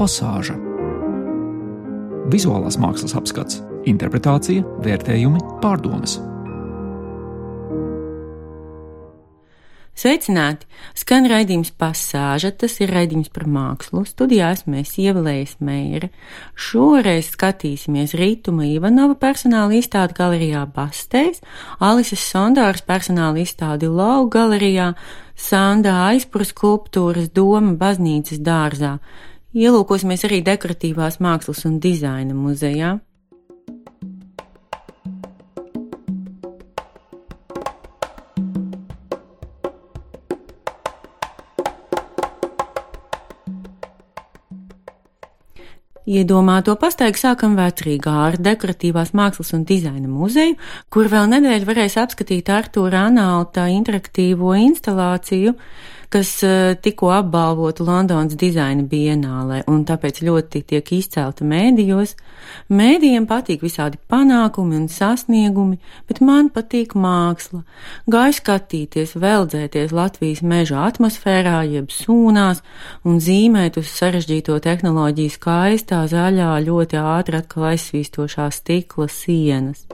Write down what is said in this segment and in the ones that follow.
pasāža. Vizuālās mākslas apskats, interpretācija, vērtējumi, pārdomas. Sveicināti! Skan raidījums pasāža, tas ir raidījums par mākslu. Studijā esmu es ievēlējis Meira. Šoreiz skatīsimies Rītuma Ivanova personāla izstādi galerijā Bastēs, Alises Sondāras personāla izstādi Lau galerijā, Sandā aizpura skulptūras Doma baznīcas dārzā. Ielūkosimies arī dekoratīvās mākslas un dizaina muzejā. Iedomāto pastaigu sākam vecrīgā ar dekoratīvās mākslas un dizaina muzeju, kur vēl nedēļu varēs apskatīt Artūra Anauta interaktīvo instalāciju, kas eh, tikko apbalvota Londonas dizaina bienālē un tāpēc ļoti tiek izcelta mēdījos. Mēdījiem patīk visādi panākumi un sasniegumi, bet man patīk māksla. Gāju skatīties, veldzēties Latvijas meža atmosfērā, jeb sūnās un zīmēt uz sarežģīto tehnoloģiju skaistā, zaļā, ļoti ātri atkal aizsvīstošā stikla sienas.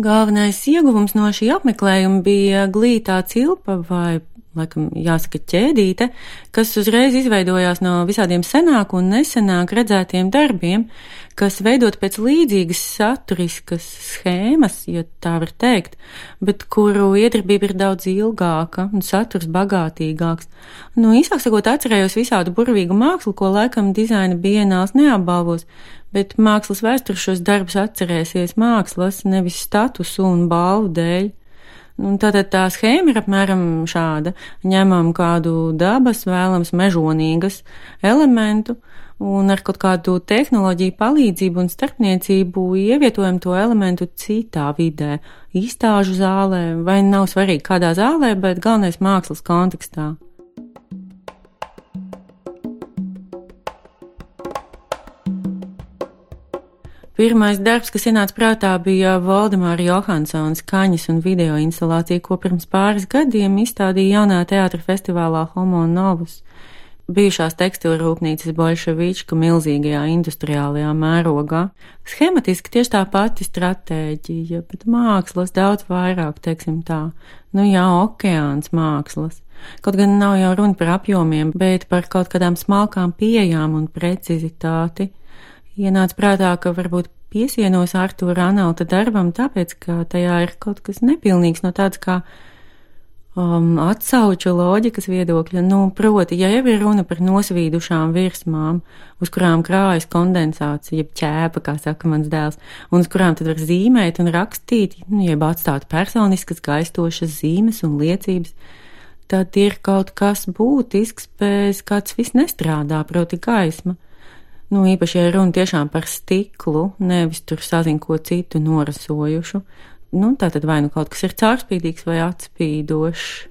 Galvenais ieguvums no šī apmeklējuma bija glītā cilpa vai, laikam, jāsaka ķēdīte, kas uzreiz izveidojās no visādiem senāk un nesenāk redzētiem darbiem, kas veidot pēc līdzīgas saturiskas schēmas, ja tā var teikt, bet kuru iedarbība ir daudz ilgāka un saturs bagātīgāks. Nu, īsāk sakot, atcerējos visādu burvīgu mākslu, ko laikam dizaina bienāls neapbalvos, bet mākslas vēstures šos darbus atcerēsies mākslas, nevis statusu un balvu dēļ. Un tātad tā schēma ir apmēram šāda. Ņemam kādu dabas, vēlams, mežonīgas elementu un ar kaut kādu tehnoloģiju palīdzību un starpniecību ievietojam to elementu citā vidē, izstāžu zālē, vai nav svarīgi kādā zālē, bet galvenais mākslas kontekstā. Pirmais darbs, kas ienāca prātā, bija Valdemāra Johansons kaņas un video instalācija, ko pirms pāris gadiem izstādīja jaunā teātra festivālā Homo Novus. Bijušās tekstila rūpnīcas bolševička milzīgajā industriālajā mērogā. Schematiski tieši tā pati stratēģija, bet mākslas daudz vairāk, teiksim tā. Nu jā, okeāns mākslas. Kaut gan nav jau runa par apjomiem, bet par kaut kādām smalkām pieejām un precizitāti ienāca prātā, ka varbūt piesienos Artūra Analta darbam, tāpēc, ka tajā ir kaut kas nepilnīgs no tāds kā um, atsauču loģikas viedokļa. Nu, proti, ja jau ir runa par nosvīdušām virsmām, uz kurām krājas kondensācija, jeb ķēpa, kā saka mans dēls, un uz kurām tad var zīmēt un rakstīt, nu, jeb atstāt personiskas gaistošas zīmes un liecības, tad ir kaut kas būtisks, bez kāds viss nestrādā, proti gaisma. Nu, īpaši, ja runa tiešām par stiklu, nevis tur sazin ko citu norasojušu, nu, tā tad vai nu kaut kas ir caurspīdīgs vai atspīdošs.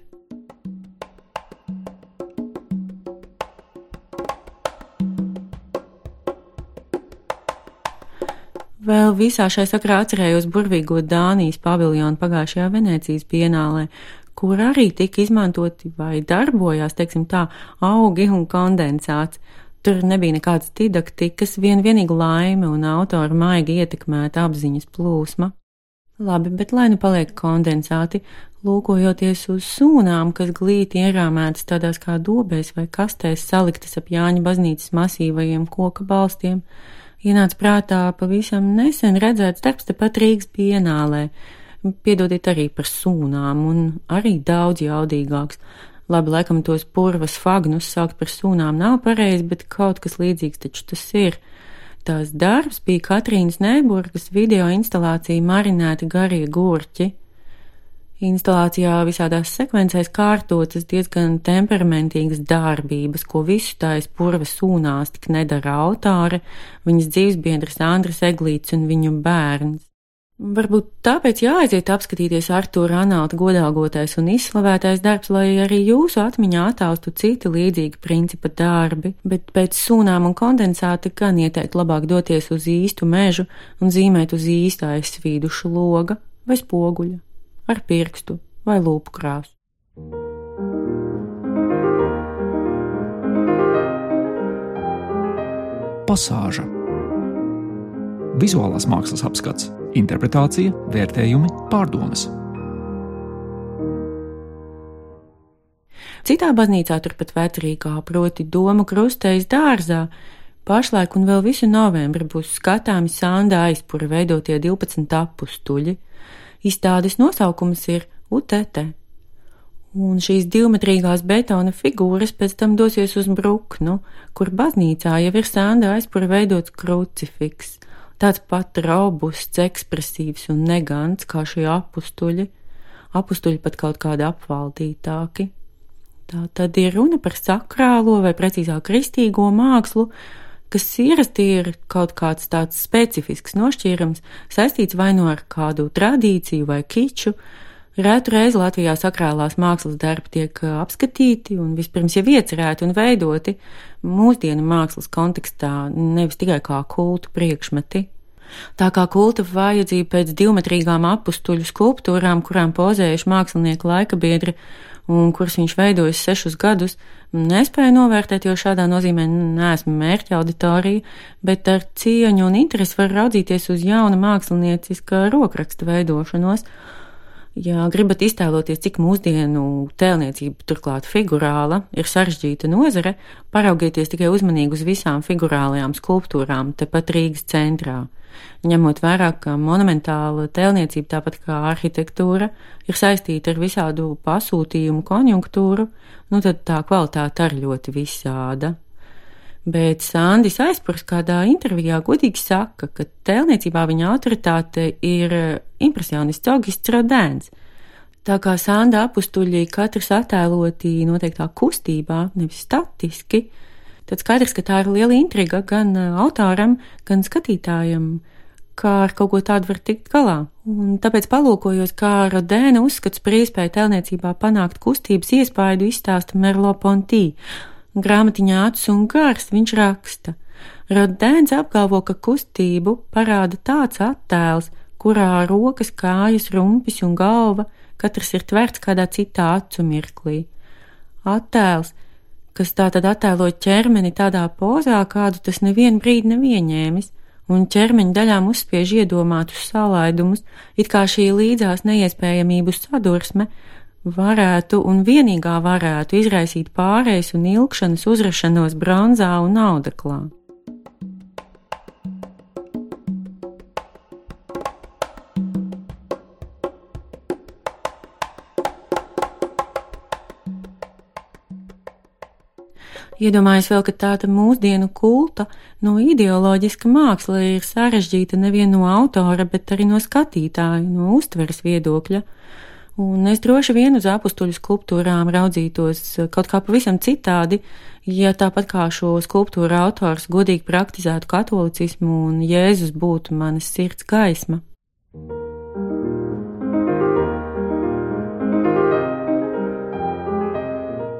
Vēl visā šai sakrā atcerējos burvīgo Dānijas paviljonu pagājušajā Venecijas pienālē, kur arī tika izmantoti vai darbojās, teiksim tā, augi un kondensāts. Tur nebija nekādas didaktikas, vien vienīgi laime un autora maigi ietekmēta apziņas plūsma. Labi, bet lai nu paliek kondensāti, lūkojoties uz sūnām, kas glīti ierāmētas tādās kā dobēs vai kastēs saliktas ap Jāņa baznīcas masīvajiem koka balstiem, ienāca prātā pavisam nesen redzēts darbs tepat Rīgas pienālē. Piedodiet arī par sūnām un arī daudz jaudīgāks, Labi, laikam tos purvas fagnus saukt par sūnām nav pareizi, bet kaut kas līdzīgs taču tas ir. Tās darbs bija Katrīnas Neiburgas video instalācija marinēti garie gurķi. Instalācijā visādās sekvencēs kārtotas diezgan temperamentīgas darbības, ko visu tais purva sūnās tik nedara autāre, viņas dzīvesbiedrs Andris Eglīts un viņu bērns. Varbūt tāpēc jāaiziet apskatīties Artūra Anāta godāgotais un izslavētais darbs, lai arī jūsu atmiņā attaustu citi līdzīgi principa darbi, bet pēc sūnām un kondensāta gan ieteikt labāk doties uz īstu mežu un zīmēt uz īstā aizsvīduša loga vai spoguļa ar pirkstu vai lūpu krāsu. Pasāža Vizuālās mākslas apskats, interpretācija, vērtējumi, pārdomas. Citā baznīcā turpat vecrīgā, proti Doma krustejas dārzā, pašlaik un vēl visu novembri būs skatāmi sānda aizpura veidotie 12 apustuļi. Izstādes nosaukums ir UTT un šīs divmetrīgās betona figūras pēc tam dosies uz Bruknu, kur baznīcā jau ir sēnda aizpura veidots krucifiks, tāds pat robusts, ekspresīvs un negants kā šie apustuļi, apustuļi pat kaut kādi apvaldītāki. Tā tad ir runa par sakrālo vai precīzāk kristīgo mākslu, kas ierasti ir kaut kāds tāds specifisks nošķīrums, saistīts vai no nu ar kādu tradīciju vai kiču, Rētu reizi Latvijā sakrālās mākslas darbi tiek apskatīti un vispirms jau iecerēti un veidoti mūsdienu mākslas kontekstā, nevis tikai kā kultu priekšmeti. Tā kā kulta vajadzība pēc divmetrīgām apustuļu skulptūrām, kurām pozējuši mākslinieki laika biedri un kuras viņš veidojas sešus gadus, nespēju novērtēt, jo šādā nozīmē neesmu mērķa auditorija, bet ar cieņu un interesi var raudzīties uz jauna mākslinieciska rokraksta veidošanos Ja gribat iztēloties, cik mūsdienu tēlniecība, turklāt figurāla, ir sarežģīta nozare, paraugieties tikai uzmanīgi uz visām figurālajām skulptūrām tepat Rīgas centrā. Ņemot vērā, ka monumentāla tēlniecība, tāpat kā arhitektūra, ir saistīta ar visādu pasūtījumu konjunktūru, nu tad tā kvalitāte arī ļoti visāda. Bet Sandis aizpurs kādā intervijā godīgi saka, ka tēlniecībā viņa autoritāte ir impresionists Augists Rodēns. Tā kā Sanda apustuļi katrs attēloti noteiktā kustībā, nevis statiski, tad skaidrs, ka tā ir liela intriga gan autoram, gan skatītājam, kā ar kaut ko tādu var tikt galā. Un tāpēc palūkojos, kā Rodēna uzskats par iespēju tēlniecībā panākt kustības iespaidu izstāsta Merlo Pontī Grāmatiņā acis un gars viņš raksta. Rodēns apgalvo, ka kustību parāda tāds attēls, kurā rokas, kājas, rumpis un galva katrs ir tverts kādā citā acu mirklī. Attēls, kas tātad attēlo ķermeni tādā pozā, kādu tas nevienu brīdi nav ieņēmis, un ķermeņa daļām uzspiež iedomātus salaidumus, it kā šī līdzās neiespējamību sadursme varētu un vienīgā varētu izraisīt pārejas un ilgšanas uzrašanos bronzā un audeklā. Iedomājos vēl, ka tāda mūsdienu kulta, no ideoloģiska māksla ir sarežģīta nevien no autora, bet arī no skatītāja, no uztveres viedokļa. Un es droši vien uz apstuļu skulptūrām raudzītos eh, kaut kā pavisam citādi, ja tāpat kā šo skulptūru autors godīgi praktizētu katolicismu un Jēzus būtu manas sirds gaisma.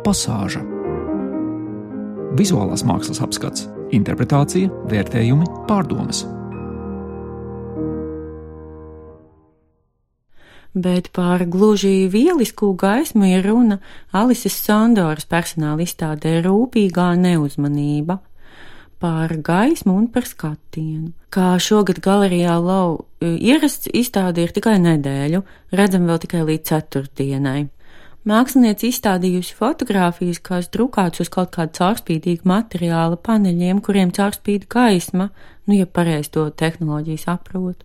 Pasāža Vizuālās mākslas apskats, interpretācija, vērtējumi, pārdomas. bet par gluži vielisku gaismu ir runa Alises Sandoras personāla izstādē Rūpīgā neuzmanība par gaismu un par skatienu. Kā šogad galerijā lau ierasts izstāde ir tikai nedēļu, redzam vēl tikai līdz ceturtdienai. Mākslinieci izstādījusi fotogrāfijas, kas drukāts uz kaut kāda caurspīdīga materiāla paneļiem, kuriem caurspīd gaisma, nu, ja pareizi to tehnoloģiju saprot.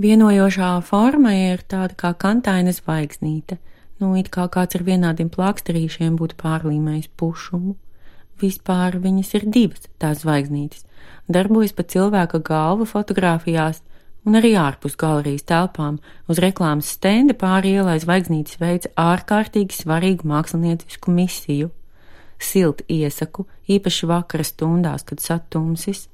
Vienojošā forma ir tāda kā kantaina zvaigznīte, nu it kā kāds ar vienādiem plāksterīšiem būtu pārlīmējis pušumu. Vispār viņas ir divas tās zvaigznītes, darbojas pa cilvēka galvu fotografijās un arī ārpus galerijas telpām uz reklāmas stenda pāri ielai zvaigznītes veids ārkārtīgi svarīgu māksliniecisku misiju. Silti iesaku, īpaši vakara stundās, kad satumsis.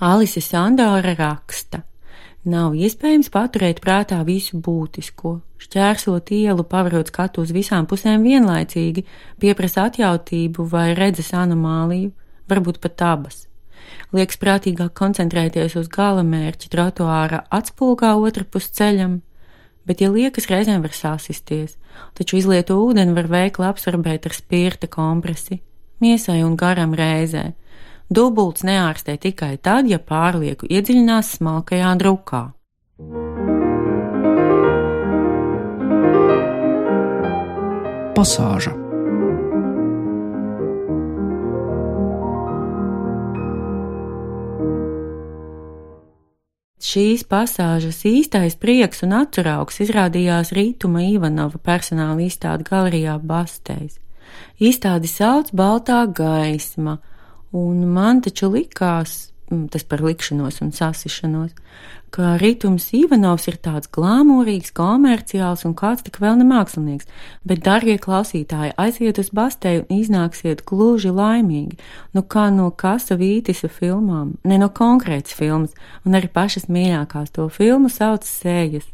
Alise Sandora raksta – Nav iespējams paturēt prātā visu būtisko. Šķērsot ielu, pavarot skatu uz visām pusēm vienlaicīgi, pieprasa atjautību vai redzes anomāliju, varbūt pat abas. Liekas prātīgāk koncentrēties uz gala mērķa trotuāra atspulgā otrpus ceļam, bet, ja liekas, reizēm var sasisties, taču izlieto ūdeni var veikli absorbēt ar spirta kompresi, miesai un garam reizē. Dubults neārstē tikai tad, ja pārlieku iedziļinās smalkajā drukā. Pasāža Šīs pasāžas īstais prieks un atceraugs izrādījās Rītuma Ivanova personāla izstāde galerijā Bastēs. Izstādi sauc Baltā gaisma, un man taču likās, Mm, tas par likšanos un sasišanos, ka ritms Ivanovs ir tāds glāmurīgs, komerciāls un kāds tik vēl ne mākslinieks, bet, darbie klausītāji, aiziet uz bastēju un iznāksiet gluži laimīgi, nu kā no kasa vītisa filmām, ne no konkrētas filmas, un arī pašas mīļākās to filmu sauc sējas.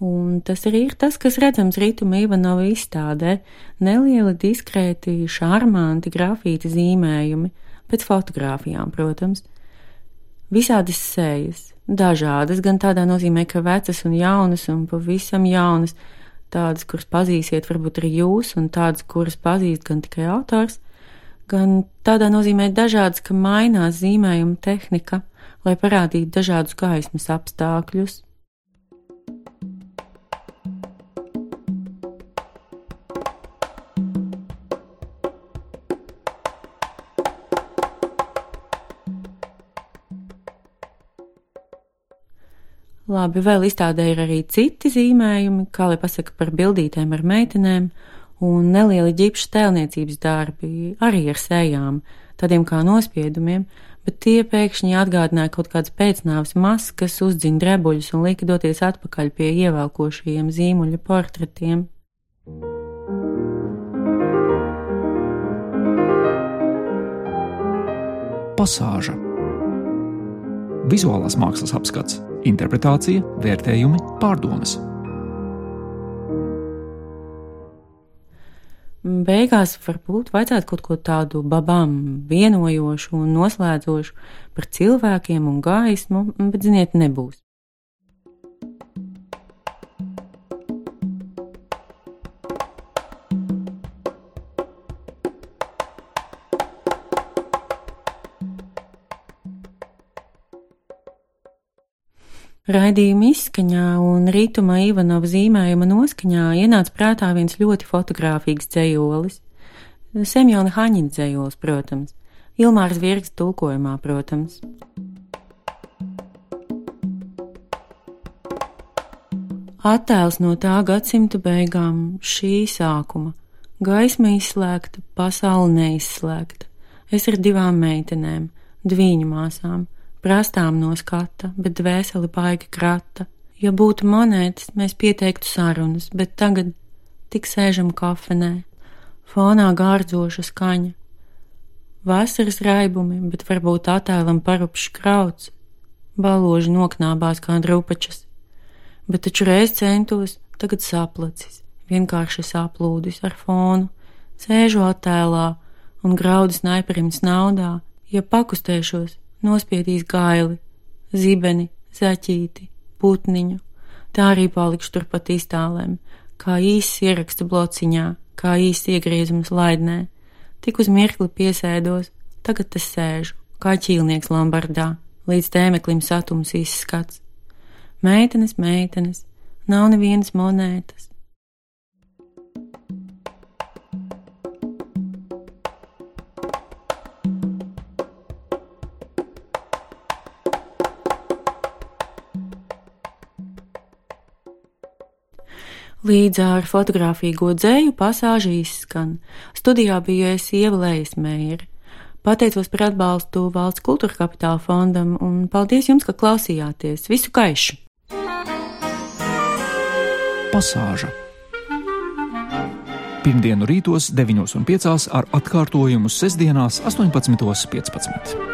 Un tas arī ir tas, kas redzams Rītuma Ivanova izstādē - nelieli, diskrēti, šarmanti grafīti zīmējumi, pēc fotografijām, protams. Visādas sejas, dažādas, gan tādā nozīmē, ka vecas un jaunas un pavisam jaunas, tādas, kuras pazīsiet varbūt arī jūs, un tādas, kuras pazīst gan tikai autors, gan tādā nozīmē dažādas, ka mainās zīmējuma tehnika, lai parādītu dažādus gaismas apstākļus. Labi, vēl izstādē ir arī citi zīmējumi, kā lai pasaka par bildītēm ar meitenēm, un nelieli ģipšu tēlniecības darbi, arī ar sējām, tādiem kā nospiedumiem, bet tie pēkšņi atgādināja kaut kādas pēcnāvas maskas, uzdziņa drebuļus un lika doties atpakaļ pie ievelkošajiem zīmuļa portretiem. Pasāža Vizuālās mākslas apskats interpretācija, vērtējumi, pārdomas. Beigās varbūt vajadzētu kaut ko tādu babām vienojošu un noslēdzošu par cilvēkiem un gaismu, bet, ziniet, nebūs. Raidījuma izskaņā un rituma Ivanova zīmējuma noskaņā ienāca prātā viens ļoti fotografīgs dzējolis. Semjona Haņina dzējolis, protams, Ilmārs Virgs tulkojumā, protams. Attēls no tā gadsimta beigām, šī sākuma. Gaisma izslēgta, pasaule neizslēgta. Es ar divām meitenēm, dviņu māsām prastām no skata, bet dvēseli baigi krata. Ja būtu monētas, mēs pieteiktu sarunas, bet tagad tik sēžam kafenē, fonā gārdzoša skaņa. Vasaras raibumi, bet varbūt attēlam parupšs krauts, baloži noknābās kā drupačas, bet taču reiz centos, tagad saplacis, vienkārši saplūdis ar fonu, sēžu attēlā un graudu snaiperim naudā, ja pakustēšos, nospiedīs gaili, zibeni, zaķīti, putniņu. Tā arī palikšu turpat iztālēm, kā īsts ieraksta blociņā, kā īsts iegriezums laidnē. Tik uz mirkli piesēdos, tagad es sēžu, kā ķīlnieks Lombardā, līdz tēmeklim satums izskats. Meitenes, meitenes, nav nevienas monētas, Līdz ar fotografiju dzēju pasāžu izskan. Studijā bija es ievēlējis mēri. Pateicos par atbalstu valsts kultūra kapitāla fondam un paldies jums, ka klausījāties. Visu gaišu! Pasāža Pirmdienu rītos 9.5 ar atkārtojumu sestdienās 18.15.